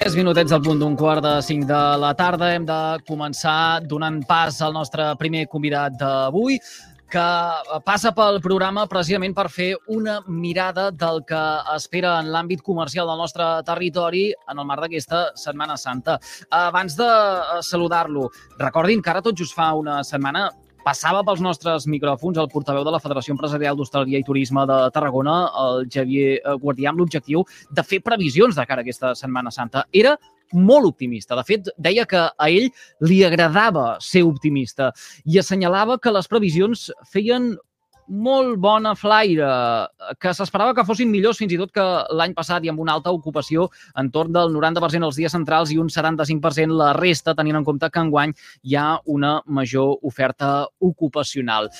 3 minutets al punt d'un quart de 5 de la tarda. Hem de començar donant pas al nostre primer convidat d'avui, que passa pel programa precisament per fer una mirada del que espera en l'àmbit comercial del nostre territori en el marc d'aquesta Setmana Santa. Abans de saludar-lo, recordin que ara tot just fa una setmana passava pels nostres micròfons el portaveu de la Federació Empresarial d'Hostaleria i Turisme de Tarragona, el Xavier Guardià, amb l'objectiu de fer previsions de cara a aquesta Setmana Santa. Era molt optimista. De fet, deia que a ell li agradava ser optimista i assenyalava que les previsions feien molt bona flaire, que s'esperava que fossin millors fins i tot que l'any passat i amb una alta ocupació entorn del 90% els dies centrals i un 75% la resta, tenint en compte que enguany hi ha una major oferta ocupacional.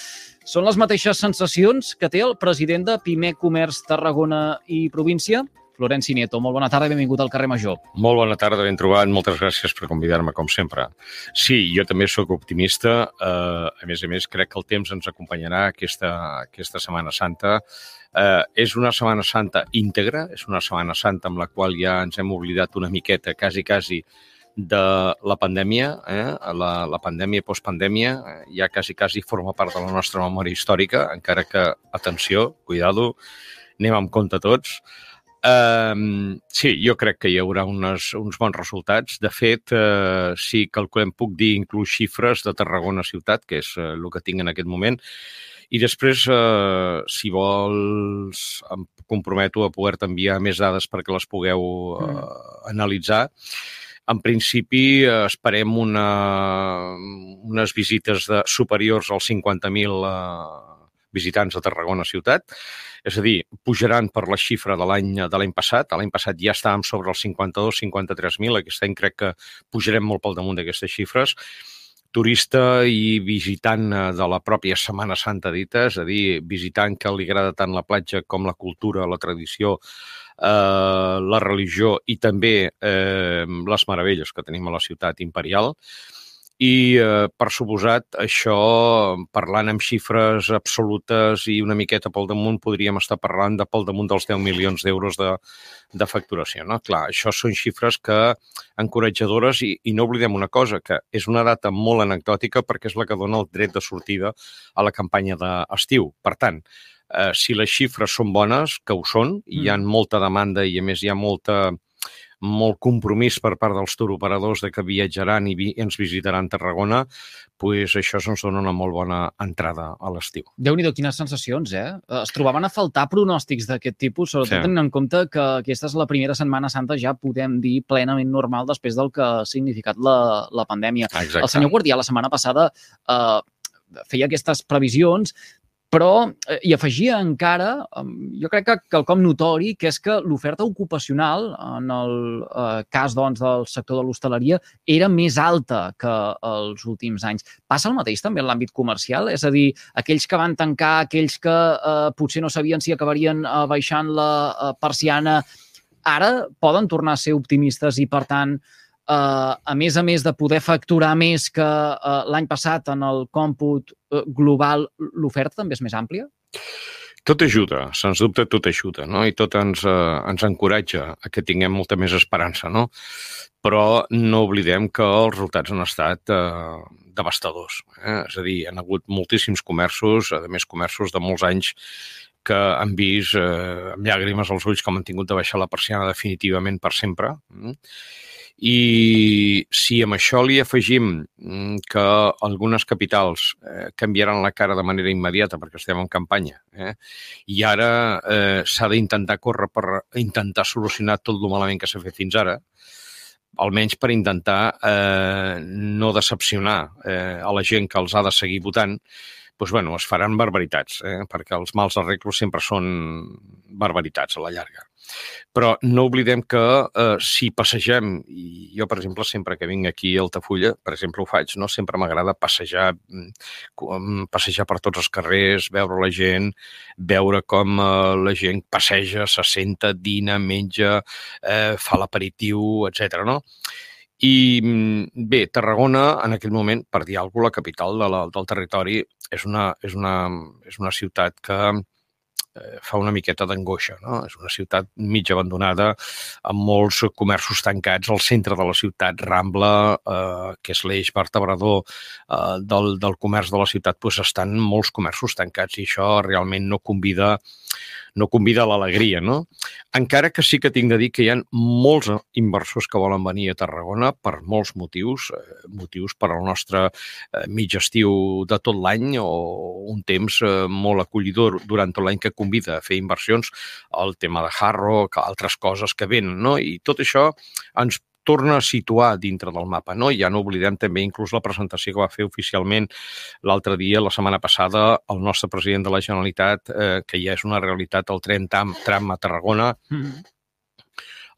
Són les mateixes sensacions que té el president de Pimec Comerç Tarragona i Província, Florenci Nieto. Molt bona tarda i benvingut al carrer Major. Molt bona tarda, ben trobat. Moltes gràcies per convidar-me, com sempre. Sí, jo també sóc optimista. Uh, a més a més, crec que el temps ens acompanyarà aquesta, aquesta Setmana Santa. Uh, és una Setmana Santa íntegra, és una Setmana Santa amb la qual ja ens hem oblidat una miqueta, quasi, quasi, de la pandèmia, eh? la, la pandèmia postpandèmia, eh? ja quasi, quasi forma part de la nostra memòria històrica, encara que, atenció, cuidado, anem amb compte tots. Um, sí, jo crec que hi haurà unes, uns bons resultats. De fet, uh, si calculem, puc dir inclús xifres de Tarragona ciutat, que és uh, el que tinc en aquest moment, i després, uh, si vols, em comprometo a poder-te enviar més dades perquè les pugueu uh, analitzar. En principi, esperem una, unes visites de, superiors als 50.000 uh, visitants a Tarragona ciutat és a dir, pujaran per la xifra de l'any de l'any passat. L'any passat ja estàvem sobre els 52-53.000, aquest any crec que pujarem molt pel damunt d'aquestes xifres turista i visitant eh, de la pròpia Setmana Santa dita, és a dir, visitant que li agrada tant la platja com la cultura, la tradició, eh, la religió i també eh, les meravelles que tenim a la ciutat imperial. I, eh, per suposat, això, parlant amb xifres absolutes i una miqueta pel damunt, podríem estar parlant de pel damunt dels 10 milions d'euros de, de facturació. No? Clar, això són xifres que encoratjadores i, i no oblidem una cosa, que és una data molt anecdòtica perquè és la que dona el dret de sortida a la campanya d'estiu. Per tant, eh, si les xifres són bones, que ho són, mm. hi ha molta demanda i, a més, hi ha molta molt compromís per part dels turoperadors de que viatjaran i, vi ens visitaran Tarragona, pues això ens dona una molt bona entrada a l'estiu. Déu-n'hi-do, quines sensacions, eh? Es trobaven a faltar pronòstics d'aquest tipus, sobretot sí. tenint en compte que aquesta és la primera Setmana Santa, ja podem dir plenament normal després del que ha significat la, la pandèmia. Exacte. El senyor Guardià la setmana passada eh, feia aquestes previsions però eh, hi afegia encara, jo crec que quelcom notori, que és que l'oferta ocupacional, en el eh, cas doncs, del sector de l'hostaleria, era més alta que els últims anys. Passa el mateix també en l'àmbit comercial? És a dir, aquells que van tancar, aquells que eh, potser no sabien si acabarien eh, baixant la eh, persiana, ara poden tornar a ser optimistes i, per tant, eh, a més a més de poder facturar més que eh, l'any passat en el còmput eh, global, l'oferta també és més àmplia? Tot ajuda, sens dubte tot ajuda, no? I tot ens, eh, ens encoratja a que tinguem molta més esperança, no? Però no oblidem que els resultats han estat eh, devastadors. Eh? És a dir, han hagut moltíssims comerços, a més comerços de molts anys, que han vist eh, amb llàgrimes als ulls com han tingut de baixar la persiana definitivament per sempre. Mm? I si amb això li afegim mm, que algunes capitals eh, canviaran la cara de manera immediata perquè estem en campanya eh, i ara eh, s'ha d'intentar córrer per intentar solucionar tot el malament que s'ha fet fins ara, almenys per intentar eh, no decepcionar eh, a la gent que els ha de seguir votant, doncs, bueno, es faran barbaritats, eh, perquè els mals arreglos sempre són barbaritats a la llarga. Però no oblidem que eh, si passegem, i jo, per exemple, sempre que vinc aquí a Altafulla, per exemple, ho faig, no? sempre m'agrada passejar, mm, mm, passejar per tots els carrers, veure la gent, veure com eh, la gent passeja, se senta, dina, menja, eh, fa l'aperitiu, etc. no? I mm, bé, Tarragona, en aquell moment, per dir alguna cosa, la capital de la, del territori, és una, és, una, és una ciutat que eh, fa una miqueta d'angoixa. No? És una ciutat mig abandonada, amb molts comerços tancats al centre de la ciutat, Rambla, eh, que és l'eix vertebrador eh, del, del comerç de la ciutat, doncs estan molts comerços tancats i això realment no convida no convida a l'alegria, no? Encara que sí que tinc de dir que hi ha molts inversors que volen venir a Tarragona per molts motius, eh, motius per al nostre eh, mig estiu de tot l'any o un temps eh, molt acollidor durant tot l'any que convida a fer inversions, el tema de Harro, altres coses que venen, no? I tot això ens torna a situar dintre del mapa. No? Ja no oblidem també inclús la presentació que va fer oficialment l'altre dia, la setmana passada, el nostre president de la Generalitat, eh, que ja és una realitat, el tren tram, tram a Tarragona, mm -hmm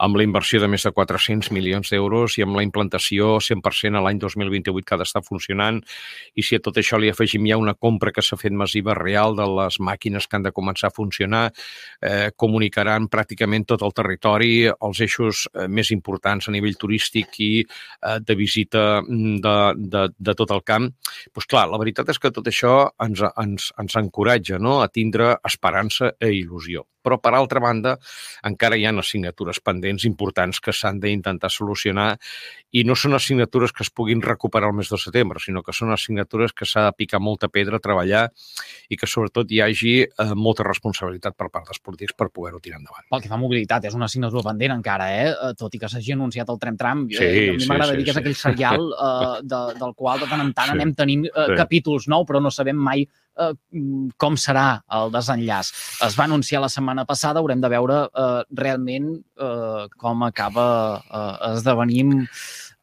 amb la inversió de més de 400 milions d'euros i amb la implantació 100% a l'any 2028 que ha d'estar funcionant. I si a tot això li afegim ja una compra que s'ha fet massiva real de les màquines que han de començar a funcionar, eh, comunicaran pràcticament tot el territori, els eixos eh, més importants a nivell turístic i eh, de visita mm, de, de, de tot el camp. Doncs pues clar, la veritat és que tot això ens, ens, ens encoratja no? a tindre esperança i il·lusió però per altra banda encara hi ha assignatures pendents importants que s'han d'intentar solucionar i no són assignatures que es puguin recuperar el mes de setembre, sinó que són assignatures que s'ha de picar molta pedra, treballar i que sobretot hi hagi eh, molta responsabilitat per part dels polítics per poder-ho tirar endavant. Pel que fa a mobilitat, és una assignatura pendent encara, eh? eh tot i que s'hagi anunciat el tram-tram. Sí, eh, a mi m'agrada sí, dir que és sí. aquell serial eh, de, del qual de tant en tant sí, anem tenint eh, sí. capítols nous, però no sabem mai eh, com serà el desenllaç. Es va anunciar la setmana passada, haurem de veure eh, realment eh, com acaba eh, esdevenint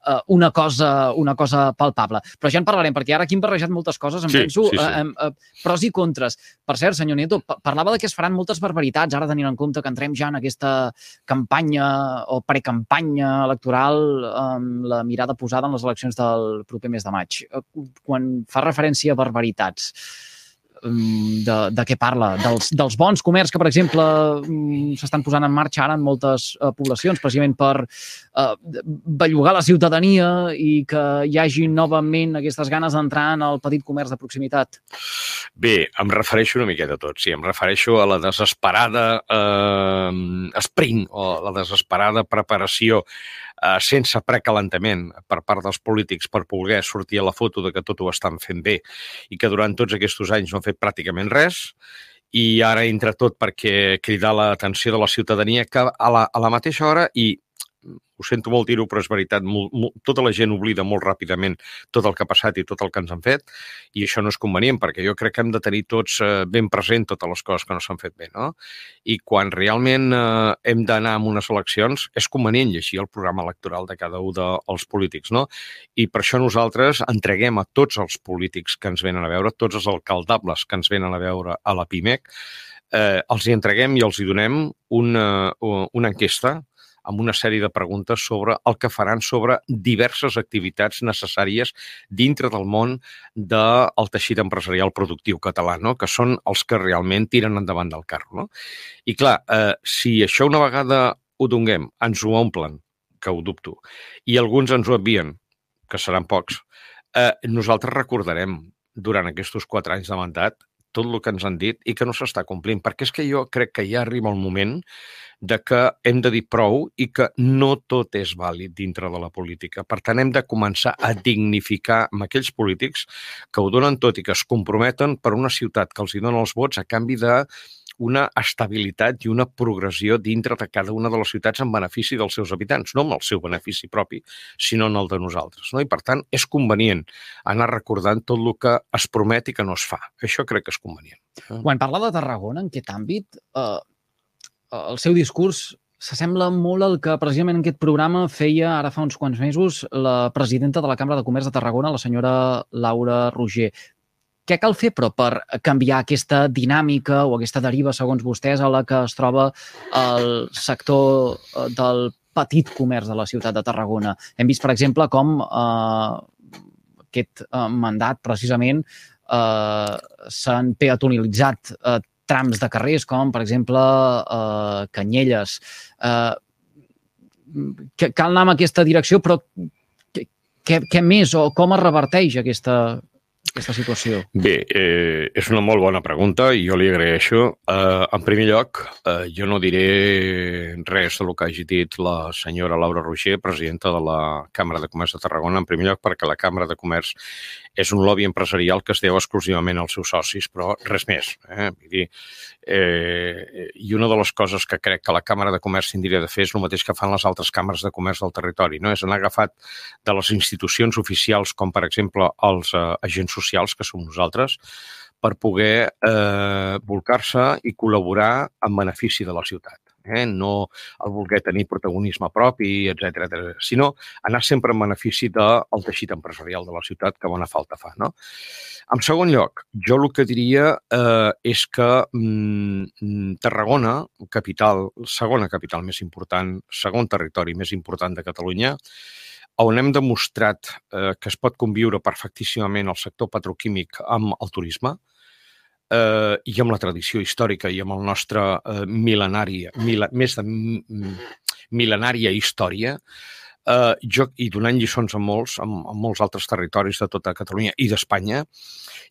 eh, una, cosa, una cosa palpable. Però ja en parlarem, perquè ara aquí hem barrejat moltes coses, em sí, penso, sí, sí. Eh, eh, pros i contres. Per cert, senyor Nieto, parlava de que es faran moltes barbaritats, ara tenint en compte que entrem ja en aquesta campanya o precampanya electoral amb la mirada posada en les eleccions del proper mes de maig. Eh, quan fa referència a barbaritats, Mm, de, de què parla? Dels, dels bons comerç que, per exemple, mm, s'estan posant en marxa ara en moltes uh, poblacions, precisament per uh, bellugar la ciutadania i que hi hagi novament aquestes ganes d'entrar en el petit comerç de proximitat? Bé, em refereixo una miqueta a tot, sí. Em refereixo a la desesperada eh, sprint o la desesperada preparació eh, sense precalentament per part dels polítics per poder sortir a la foto de que tot ho estan fent bé i que durant tots aquests anys no han fet pràcticament res. I ara entra tot perquè cridar l'atenció de la ciutadania que a la, a la mateixa hora i ho sento molt dir-ho, però és veritat, molt, molt, tota la gent oblida molt ràpidament tot el que ha passat i tot el que ens han fet, i això no és convenient, perquè jo crec que hem de tenir tots eh, ben present totes les coses que no s'han fet bé, no? I quan realment eh, hem d'anar a unes eleccions, és convenient llegir el programa electoral de cada un dels polítics, no? I per això nosaltres entreguem a tots els polítics que ens venen a veure, tots els alcaldables que ens venen a veure a la PIMEC, eh, els hi entreguem i els hi donem una, una enquesta amb una sèrie de preguntes sobre el que faran sobre diverses activitats necessàries dintre del món del teixit empresarial productiu català, no? que són els que realment tiren endavant del carro. No? I clar, eh, si això una vegada ho donguem, ens ho omplen, que ho dubto, i alguns ens ho envien, que seran pocs, eh, nosaltres recordarem durant aquests quatre anys de mandat tot el que ens han dit i que no s'està complint, perquè és que jo crec que ja arriba el moment de que hem de dir prou i que no tot és vàlid dintre de la política. Per tant, hem de començar a dignificar amb aquells polítics que ho donen tot i que es comprometen per una ciutat que els hi dona els vots a canvi de una estabilitat i una progressió dintre de cada una de les ciutats en benefici dels seus habitants, no amb el seu benefici propi, sinó en el de nosaltres. No? I, per tant, és convenient anar recordant tot el que es promet i que no es fa. Això crec que és convenient. Quan parla de Tarragona, en aquest àmbit, eh, el seu discurs s'assembla molt al que precisament en aquest programa feia ara fa uns quants mesos la presidenta de la Cambra de Comerç de Tarragona, la senyora Laura Roger. Què cal fer, però, per canviar aquesta dinàmica o aquesta deriva, segons vostès, a la que es troba el sector eh, del petit comerç de la ciutat de Tarragona? Hem vist, per exemple, com eh, aquest eh, mandat, precisament, eh, s'han peatonalitzat eh, trams de carrers, com, per exemple, eh, Canyelles. Eh, cal anar en aquesta direcció, però què, què més o com es reverteix aquesta, aquesta situació? Bé, eh, és una molt bona pregunta i jo li agraeixo. Eh, en primer lloc, eh, jo no diré res del que hagi dit la senyora Laura Roger, presidenta de la Càmera de Comerç de Tarragona, en primer lloc perquè la Càmera de Comerç és un lobby empresarial que es deu exclusivament als seus socis, però res més. Eh? Vull dir, eh, I una de les coses que crec que la Càmera de Comerç tindria de fer és el mateix que fan les altres càmeres de comerç del territori, no? és anar agafat de les institucions oficials, com per exemple els eh, agents socials, que som nosaltres, per poder eh, volcar-se i col·laborar en benefici de la ciutat eh? no el voler tenir protagonisme propi, etc, sinó anar sempre en benefici del teixit empresarial de la ciutat que bona falta fa. No? En segon lloc, jo el que diria eh, és que mm, Tarragona, capital, segona capital més important, segon territori més important de Catalunya, on hem demostrat eh, que es pot conviure perfectíssimament el sector petroquímic amb el turisme, eh, i amb la tradició històrica i amb el nostre eh, mil·lenari, mil, més de mil·lenària història, eh, jo, i donant lliçons a molts, a, a molts altres territoris de tota Catalunya i d'Espanya,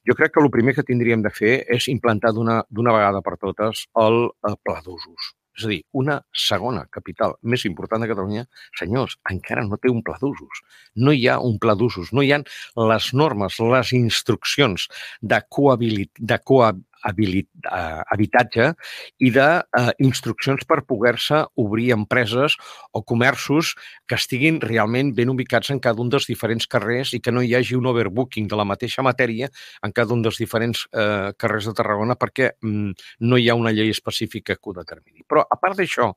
jo crec que el primer que tindríem de fer és implantar d'una vegada per totes el eh, pla d'usos. És a dir, una segona capital més important de Catalunya, senyors, encara no té un pla d'usos. No hi ha un pla d'usos, no hi ha les normes, les instruccions de, cohabilit, de cohabilitat eh, habitatge i d'instruccions eh, per poder-se obrir empreses o comerços que estiguin realment ben ubicats en cada un dels diferents carrers i que no hi hagi un overbooking de la mateixa matèria en cada un dels diferents eh, carrers de Tarragona perquè mm, no hi ha una llei específica que ho determini. Però, a part d'això,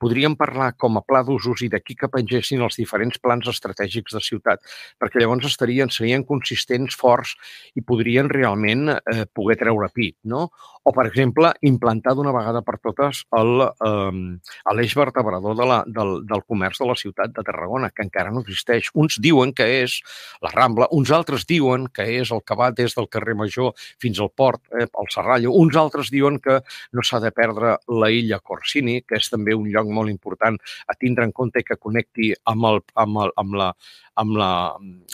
podríem parlar com a pla d'usos i d'aquí que pengessin els diferents plans estratègics de ciutat, perquè llavors estarien, serien consistents, forts i podrien realment eh, poder treure pit no? O, per exemple, implantar d'una vegada per totes l'eix vertebrador de la, del, del comerç de la ciutat de Tarragona, que encara no existeix. Uns diuen que és la Rambla, uns altres diuen que és el que va des del carrer Major fins al port, eh, al Serrallo, uns altres diuen que no s'ha de perdre la illa Corsini, que és també un lloc molt important a tindre en compte que connecti amb, el, amb, el, amb, la, amb, la,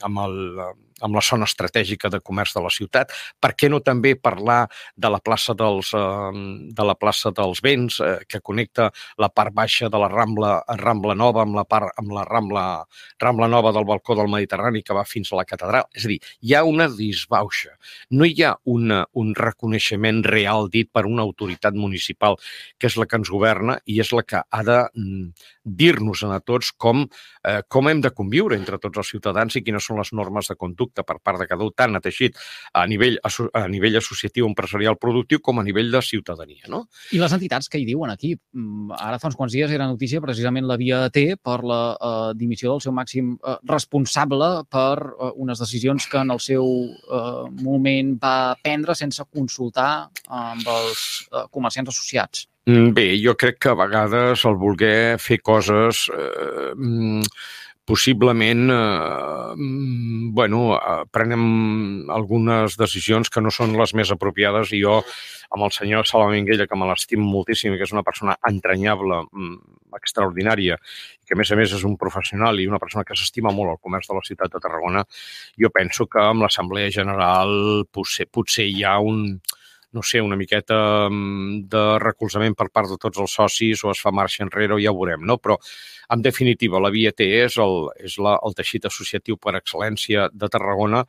amb el amb la zona estratègica de comerç de la ciutat. Per què no també parlar de la plaça dels, eh, de la plaça dels Vents, eh, que connecta la part baixa de la Rambla, Rambla Nova amb la, part, amb la Rambla, Rambla Nova del balcó del Mediterrani que va fins a la catedral? És a dir, hi ha una disbauxa. No hi ha una, un reconeixement real dit per una autoritat municipal, que és la que ens governa i és la que ha de mm, dir-nos a tots com, eh, com hem de conviure entre tots els ciutadans i quines són les normes de conducta conducta per part de cada un, tant a teixit a nivell, a nivell associatiu, empresarial, productiu, com a nivell de ciutadania. No? I les entitats que hi diuen aquí? Mm, ara fa uns quants dies era notícia precisament la Via T per la uh, dimissió del seu màxim uh, responsable per uh, unes decisions que en el seu uh, moment va prendre sense consultar amb els uh, comerciants associats. Mm, bé, jo crec que a vegades el voler fer coses eh, mm, possiblement eh, mm, bueno, eh, prenem algunes decisions que no són les més apropiades i jo amb el senyor Salva Minguella, que me l'estim moltíssim que és una persona entranyable, mm, extraordinària, que a més a més és un professional i una persona que s'estima molt el comerç de la ciutat de Tarragona, jo penso que amb l'Assemblea General potser, potser hi ha un, no sé, una miqueta mm, de recolzament per part de tots els socis o es fa marxa enrere o ja ho veurem, no? Però en definitiva, la Via és el, és la, el teixit associatiu per excel·lència de Tarragona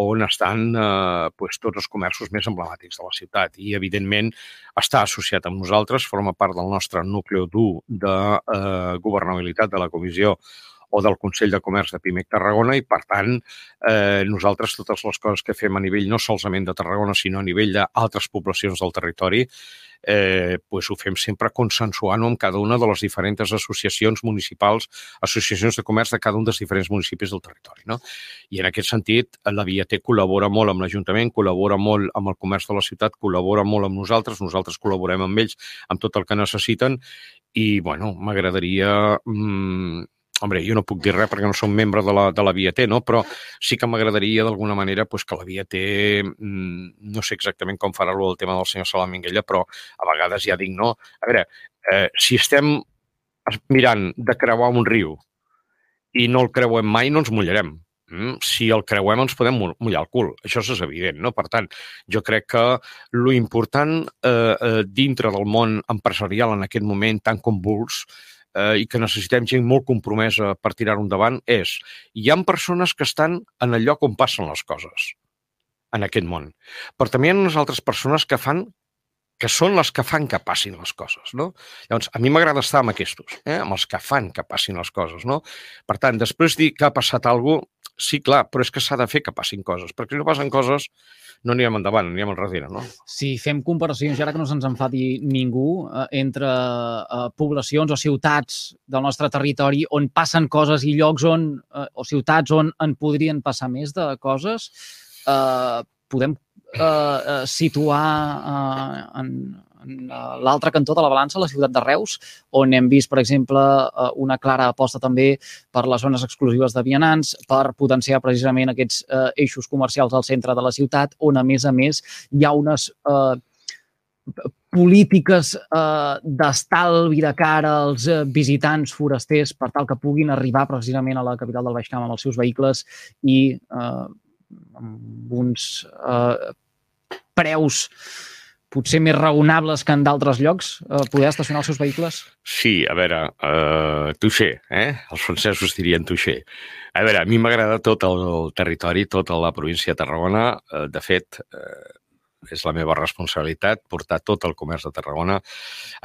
on estan eh, pues, tots els comerços més emblemàtics de la ciutat i, evidentment, està associat amb nosaltres, forma part del nostre núcleo dur de eh, governabilitat de la comissió o del Consell de Comerç de Pimec Tarragona i, per tant, eh, nosaltres totes les coses que fem a nivell no solament de Tarragona, sinó a nivell d'altres poblacions del territori, eh, pues ho fem sempre consensuant amb cada una de les diferents associacions municipals, associacions de comerç de cada un dels diferents municipis del territori. No? I en aquest sentit, la Viater col·labora molt amb l'Ajuntament, col·labora molt amb el comerç de la ciutat, col·labora molt amb nosaltres, nosaltres col·laborem amb ells amb tot el que necessiten i, bueno, m'agradaria mmm, Hombre, jo no puc dir res perquè no som membre de la, de la Via T, no? però sí que m'agradaria d'alguna manera pues, que la Via T, mm, no sé exactament com farà el tema del senyor Salam Minguella, però a vegades ja dic, no? A veure, eh, si estem mirant de creuar un riu i no el creuem mai, no ens mullarem. mm, si el creuem ens podem mullar el cul. Això és evident, no? Per tant, jo crec que lo important eh, eh, dintre del món empresarial en aquest moment tan convuls eh, i que necessitem gent molt compromesa per tirar-ho endavant és hi ha persones que estan en el lloc on passen les coses en aquest món. Però també hi ha unes altres persones que fan que són les que fan que passin les coses, no? Llavors, a mi m'agrada estar amb aquests, eh? amb els que fan que passin les coses, no? Per tant, després dir que ha passat alguna sí, clar, però és que s'ha de fer que passin coses, perquè si no passen coses no anirem endavant, anirem darrere, no? Si fem comparacions, ara que no se'ns enfadi ningú, eh, entre eh, poblacions o ciutats del nostre territori on passen coses i llocs on, eh, o ciutats on en podrien passar més de coses, eh, podem eh, eh, situar eh, en l'altre cantó de la balança, la ciutat de Reus, on hem vist, per exemple, eh, una clara aposta també per les zones exclusives de vianants, per potenciar precisament aquests eh, eixos comercials al centre de la ciutat, on, a més a més, hi ha unes eh, polítiques eh, d'estalvi de cara als eh, visitants forasters per tal que puguin arribar precisament a la capital del Baix Camp amb els seus vehicles i eh, amb uns eh, preus potser més raonables que en d'altres llocs, eh, poder estacionar els seus vehicles? Sí, a veure, uh, touché, eh? Els francesos dirien touché. A veure, a mi m'agrada tot el territori, tota la província de Tarragona. Uh, de fet, uh, és la meva responsabilitat portar tot el comerç de Tarragona.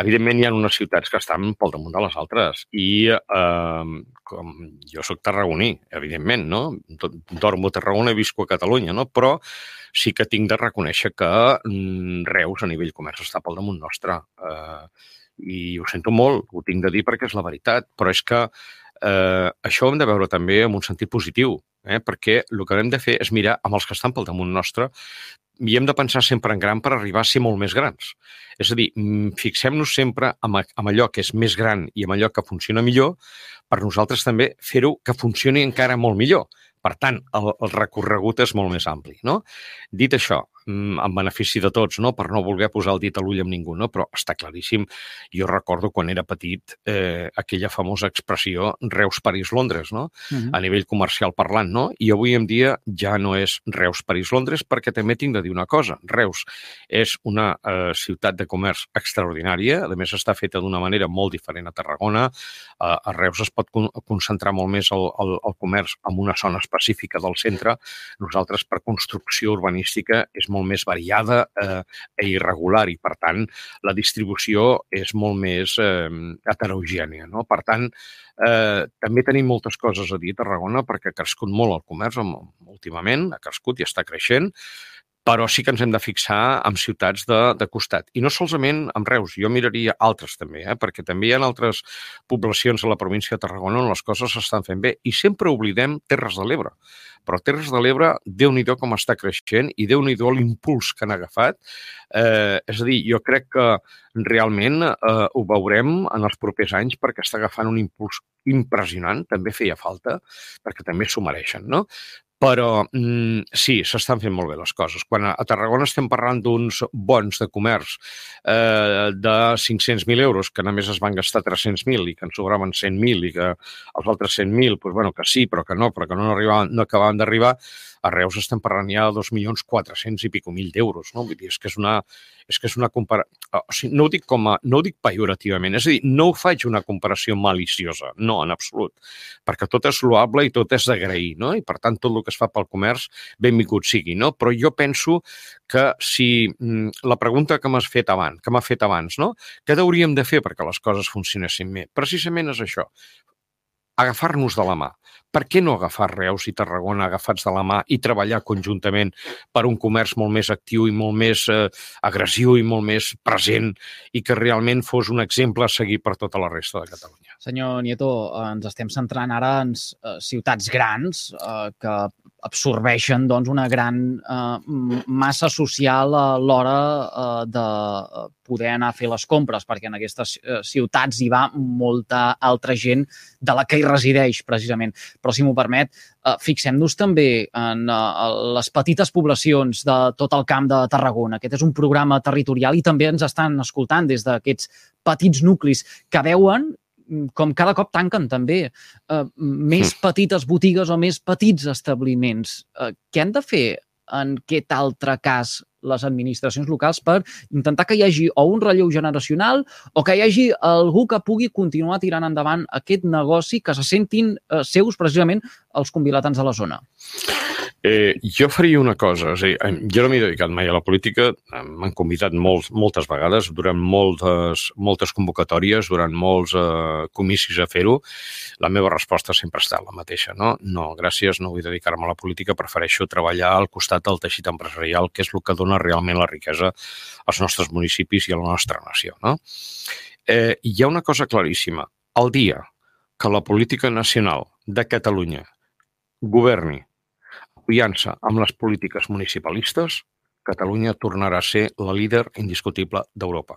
Evidentment, hi ha unes ciutats que estan pel damunt de les altres i eh, com jo sóc tarragoní, evidentment, no? Dormo a Tarragona i visco a Catalunya, no? Però sí que tinc de reconèixer que mm, Reus a nivell comerç està pel damunt nostre. Eh, I ho sento molt, ho tinc de dir perquè és la veritat, però és que eh, això ho hem de veure també en un sentit positiu, eh? perquè el que hem de fer és mirar amb els que estan pel damunt nostre i hem de pensar sempre en gran per arribar a ser molt més grans. És a dir, mm, fixem-nos sempre en, allò que és més gran i en allò que funciona millor, per nosaltres també fer-ho que funcioni encara molt millor. Per tant, el, el recorregut és molt més ampli. No? Dit això, Mm, en benefici de tots, no? per no voler posar el dit a l'ull amb ningú, no? però està claríssim. Jo recordo quan era petit eh, aquella famosa expressió Reus, París, Londres, no? Uh -huh. a nivell comercial parlant, no? i avui en dia ja no és Reus, París, Londres, perquè també tinc de dir una cosa. Reus és una eh, ciutat de comerç extraordinària, a més està feta d'una manera molt diferent a Tarragona. Eh, a Reus es pot con concentrar molt més el, el, el comerç en una zona específica del centre. Nosaltres, per construcció urbanística, és molt més variada eh, i irregular i, per tant, la distribució és molt més eh, heterogènia. No? Per tant, eh, també tenim moltes coses a dir a Tarragona perquè ha crescut molt el comerç últimament, ha crescut i està creixent, però sí que ens hem de fixar en ciutats de, de costat. I no solament amb Reus, jo miraria altres també, eh? perquè també hi ha altres poblacions a la província de Tarragona on les coses s'estan fent bé i sempre oblidem Terres de l'Ebre. Però Terres de l'Ebre, déu nhi com està creixent i déu nhi l'impuls que han agafat. Eh, és a dir, jo crec que realment eh, ho veurem en els propers anys perquè està agafant un impuls impressionant, també feia falta, perquè també s'ho mereixen, no? Però mm, sí, s'estan fent molt bé les coses. Quan a, Tarragona estem parlant d'uns bons de comerç eh, de 500.000 euros, que només es van gastar 300.000 i que ens sobraven 100.000 i que els altres 100.000, doncs, bueno, que sí, però que no, però que no, arribaven, no acabaven d'arribar, a Reus estem parlant ja de 2.400.000 i pico mil d'euros, no? Vull dir, és que és una, és que és una compara... O sigui, no ho dic com a, no ho dic pejorativament, és a dir, no faig una comparació maliciosa, no, en absolut, perquè tot és loable i tot és d'agrair, no? I per tant, tot el que es fa pel comerç, benvingut sigui, no? Però jo penso que si mm, la pregunta que m'has fet abans, que m'ha fet abans, no? Què hauríem de fer perquè les coses funcionessin bé? Precisament és això, agafar-nos de la mà. Per què no agafar Reus i Tarragona agafats de la mà i treballar conjuntament per un comerç molt més actiu i molt més eh, agressiu i molt més present i que realment fos un exemple a seguir per tota la resta de Catalunya? Senyor Nieto, ens estem centrant ara en uh, ciutats grans uh, que absorbeixen doncs, una gran uh, massa social a l'hora uh, de poder anar a fer les compres, perquè en aquestes uh, ciutats hi va molta altra gent de la que hi resideix, precisament. Però, si m'ho permet, uh, fixem-nos també en uh, les petites poblacions de tot el camp de Tarragona. Aquest és un programa territorial i també ens estan escoltant des d'aquests petits nuclis que veuen com cada cop tanquen també eh, més mm. petites botigues o més petits establiments. Eh, què han de fer en aquest altre cas les administracions locals per intentar que hi hagi o un relleu generacional o que hi hagi algú que pugui continuar tirant endavant aquest negoci que se sentin eh, seus precisament els convilatants de la zona. Eh, jo faria una cosa, és a dir, jo no m'he dedicat mai a la política, m'han convidat molt, moltes vegades, durant moltes, moltes convocatòries, durant molts eh, comicis a fer-ho. La meva resposta sempre ha estat la mateixa, no? No, gràcies, no vull dedicar-me a la política, prefereixo treballar al costat del teixit empresarial, que és el que dona realment la riquesa als nostres municipis i a la nostra nació, no? Eh, hi ha una cosa claríssima. El dia que la política nacional de Catalunya governi confiança amb les polítiques municipalistes, Catalunya tornarà a ser la líder indiscutible d'Europa.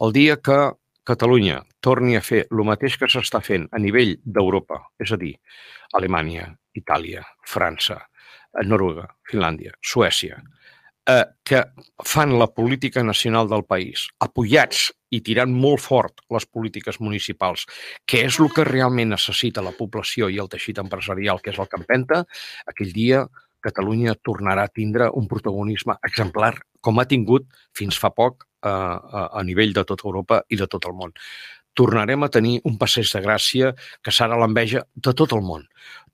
El dia que Catalunya torni a fer el mateix que s'està fent a nivell d'Europa, és a dir, Alemanya, Itàlia, França, Noruega, Finlàndia, Suècia, eh, que fan la política nacional del país, apoyats i tirant molt fort les polítiques municipals, que és el que realment necessita la població i el teixit empresarial, que és el que empenta, aquell dia Catalunya tornarà a tindre un protagonisme exemplar com ha tingut fins fa poc eh, a, a nivell de tota Europa i de tot el món. Tornarem a tenir un passeig de gràcia que serà l'enveja de tot el món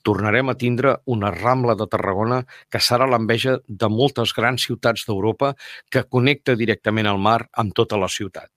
tornarem a tindre una Rambla de Tarragona que serà l'enveja de moltes grans ciutats d'Europa que connecta directament al mar amb tota la ciutat.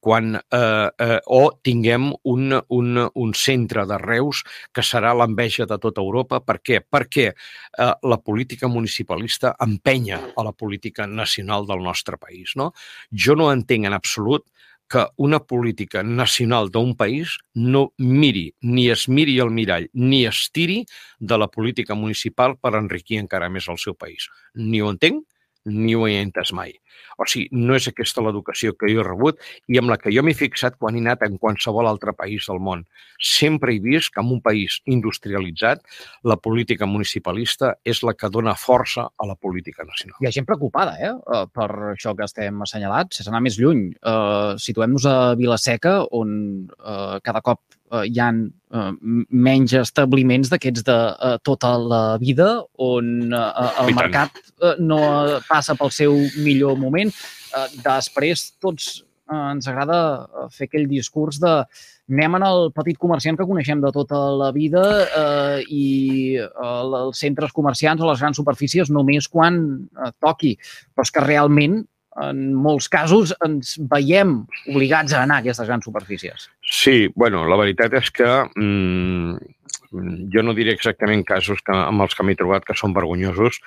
Quan, eh, eh, o tinguem un, un, un centre de Reus que serà l'enveja de tota Europa. Per què? Perquè eh, la política municipalista empenya a la política nacional del nostre país. No? Jo no entenc en absolut que una política nacional d'un país no miri, ni es miri al mirall, ni es tiri de la política municipal per enriquir encara més el seu país. Ni ho entenc, ni ho he entès mai. O sigui, no és aquesta l'educació que jo he rebut i amb la que jo m'he fixat quan he anat en qualsevol altre país del món. Sempre he vist que en un país industrialitzat la política municipalista és la que dona força a la política nacional. Hi ha gent preocupada eh? eh per això que estem assenyalats. Sense anar més lluny, uh, situem-nos a Vilaseca, on uh, cada cop uh, hi han uh, menys establiments d'aquests de uh, tota la vida, on uh, el mercat uh, no passa pel seu millor moment. Uh, després, tots uh, ens agrada fer aquell discurs de anem en el petit comerciant que coneixem de tota la vida eh, i eh, els centres comerciants o les grans superfícies només quan eh, toqui. Però és que realment en molts casos ens veiem obligats a anar a aquestes grans superfícies. Sí, bueno, la veritat és que mm, jo no diré exactament casos que, amb els que m'he trobat que són vergonyosos,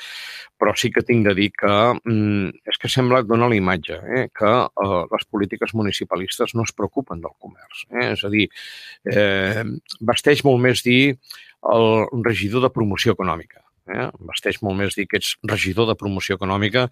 però sí que tinc de dir que mm, és que sembla que dona la imatge eh, que eh, les polítiques municipalistes no es preocupen del comerç. Eh? És a dir, eh, vesteix molt més dir el regidor de promoció econòmica Eh? Vesteix molt més dir que ets regidor de promoció econòmica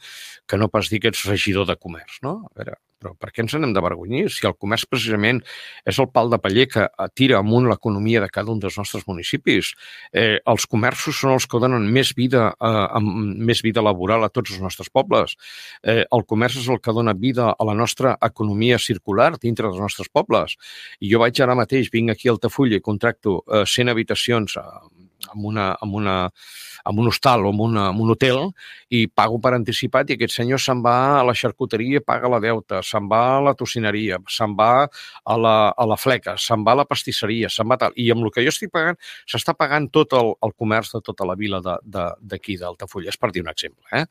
que no pas dir que ets regidor de comerç. No? A veure, però per què ens anem de vergonyir? Si el comerç precisament és el pal de paller que tira amunt l'economia de cada un dels nostres municipis. Eh, els comerços són els que donen més vida, eh, amb, més vida laboral a tots els nostres pobles. Eh, el comerç és el que dona vida a la nostra economia circular dintre dels nostres pobles. I jo vaig ara mateix, vinc aquí al Tafulla i contracto eh, 100 habitacions eh, amb una, amb una, amb un hostal o amb, una, amb un hotel i pago per anticipat i aquest senyor se'n va a la xarcuteria i paga la deuta, se'n va a la tocineria, se'n va a la, a la fleca, se'n va a la pastisseria, se'n va tal. I amb el que jo estic pagant, s'està pagant tot el, el comerç de tota la vila d'aquí, d'Altafulla. És per dir un exemple. Eh?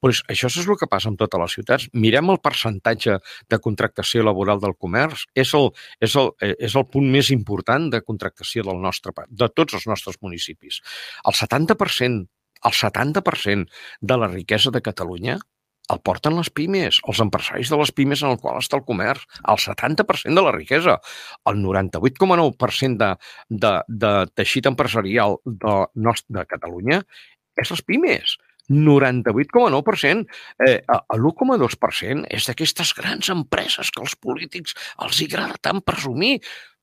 Pues això és el que passa en totes les ciutats. Mirem el percentatge de contractació laboral del comerç. És el, és el, eh, és el punt més important de contractació del nostre, de tots els nostres municipis. El 70%, el 70% de la riquesa de Catalunya el porten les pimes, els empresaris de les pimes en el qual està el comerç, el 70% de la riquesa. El 98,9% de, de, de teixit empresarial de, de Catalunya és les pimes. 98,9%. Eh, L'1,2% és d'aquestes grans empreses que als polítics els agrada tant presumir.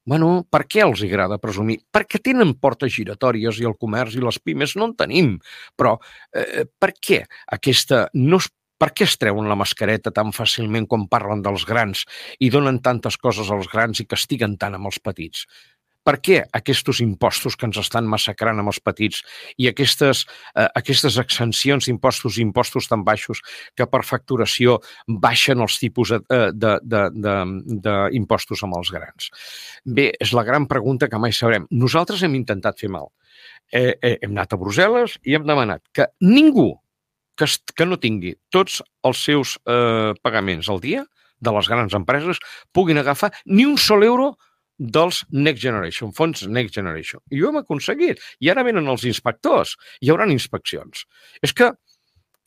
Bueno, per què els agrada presumir? Perquè tenen portes giratòries i el comerç i les pimes no en tenim. Però eh, per què aquesta no es Per què es treuen la mascareta tan fàcilment quan parlen dels grans i donen tantes coses als grans i castiguen tant amb els petits? Per què aquests impostos que ens estan massacrant amb els petits i aquestes, eh, aquestes exencions d'impostos i impostos tan baixos que per facturació baixen els tipus d'impostos amb els grans? Bé, és la gran pregunta que mai sabrem. Nosaltres hem intentat fer mal. Eh, eh, hem anat a Brussel·les i hem demanat que ningú que, que no tingui tots els seus eh, pagaments al dia de les grans empreses puguin agafar ni un sol euro dels Next Generation, fons Next Generation. I ho hem aconseguit. I ara venen els inspectors. Hi haurà inspeccions. És que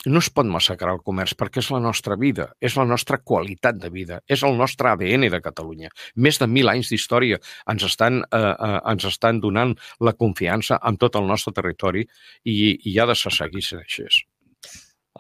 no es pot massacrar el comerç perquè és la nostra vida, és la nostra qualitat de vida, és el nostre ADN de Catalunya. Més de mil anys d'història ens, estan, eh, eh, ens estan donant la confiança en tot el nostre territori i, i ha de seguir sent així.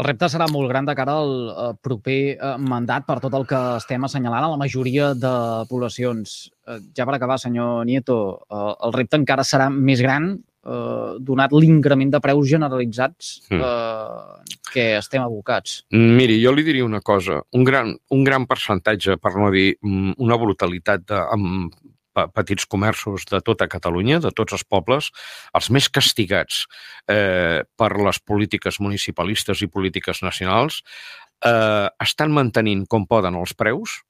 El repte serà molt gran de cara al proper uh, mandat per tot el que estem assenyalant a la majoria de poblacions. Uh, ja per acabar, senyor Nieto, uh, el repte encara serà més gran donat l'increment de preus generalitzats uh, que estem abocats. Miri, jo li diria una cosa. Un gran, un gran percentatge, per no dir mm, una brutalitat de, amb petits comerços de tota Catalunya, de tots els pobles, els més castigats eh, per les polítiques municipalistes i polítiques nacionals, eh, estan mantenint com poden els preus,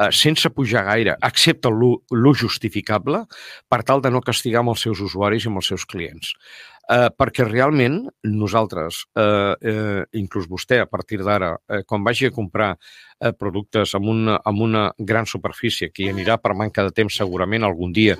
eh, sense pujar gaire, excepte lo justificable, per tal de no castigar amb els seus usuaris i amb els seus clients eh, perquè realment nosaltres, eh, eh, inclús vostè, a partir d'ara, eh, quan vagi a comprar eh, productes amb una, amb una gran superfície, que hi anirà per manca de temps segurament algun dia,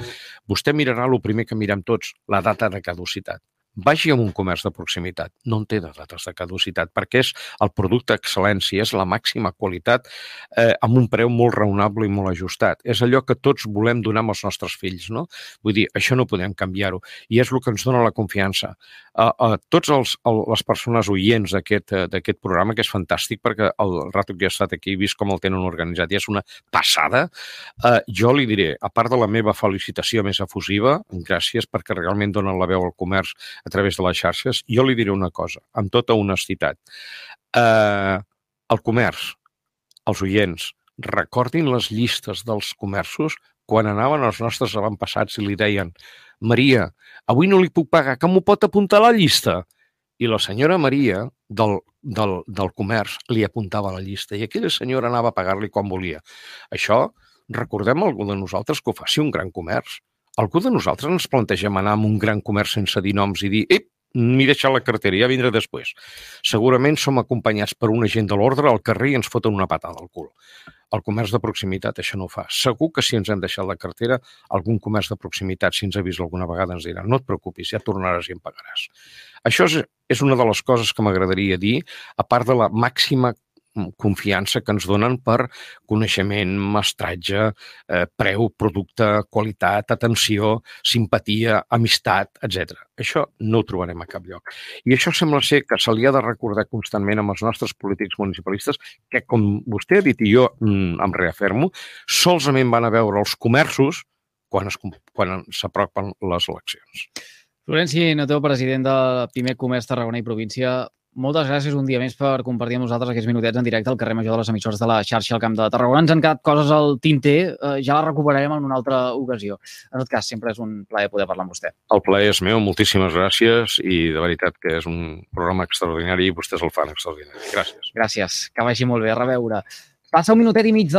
vostè mirarà el primer que mirem tots, la data de caducitat vagi a un comerç de proximitat. No en té de dates de caducitat, perquè és el producte excel·lència, és la màxima qualitat eh, amb un preu molt raonable i molt ajustat. És allò que tots volem donar als nostres fills, no? Vull dir, això no podem canviar-ho. I és el que ens dona la confiança. A, a tots els, a les persones oients eh, d'aquest programa, que és fantàstic, perquè el rato que he estat aquí he vist com el tenen organitzat i és una passada, eh, jo li diré, a part de la meva felicitació més efusiva, gràcies perquè realment donen la veu al comerç a través de les xarxes, jo li diré una cosa, amb tota honestitat. Eh, el comerç, els oients, recordin les llistes dels comerços quan anaven els nostres avantpassats i li deien Maria, avui no li puc pagar, que m'ho pot apuntar a la llista? I la senyora Maria del, del, del comerç li apuntava a la llista i aquella senyora anava a pagar-li quan volia. Això, recordem algú de nosaltres que ho faci un gran comerç. Algú de nosaltres ens plantegem anar a un gran comerç sense dir noms i dir «Ep, m'he deixat la cartera, ja vindré després». Segurament som acompanyats per un agent de l'ordre al carrer i ens foten una patada al cul. El comerç de proximitat això no ho fa. Segur que si ens hem deixat la cartera, algun comerç de proximitat, si ens ha vist alguna vegada, ens dirà no et preocupis, ja tornaràs i em pagaràs. Això és, és una de les coses que m'agradaria dir, a part de la màxima confiança que ens donen per coneixement, mestratge, eh, preu, producte, qualitat, atenció, simpatia, amistat, etc. Això no ho trobarem a cap lloc. I això sembla ser que se li ha de recordar constantment amb els nostres polítics municipalistes que, com vostè ha dit i jo mm, em reafermo, solament van a veure els comerços quan s'apropen les eleccions. Florenci Noto, president del Pimec Comerç Tarragona i Província, moltes gràcies un dia més per compartir amb nosaltres aquests minutets en directe al carrer Major de les emissores de la xarxa al Camp de Tarragona. Ens han quedat coses al tinter, eh, ja les recuperarem en una altra ocasió. En tot cas, sempre és un plaer poder parlar amb vostè. El plaer és meu, moltíssimes gràcies i de veritat que és un programa extraordinari i vostès el fan extraordinari. Gràcies. Gràcies, que vagi molt bé. A reveure. Passa un minutet i mig del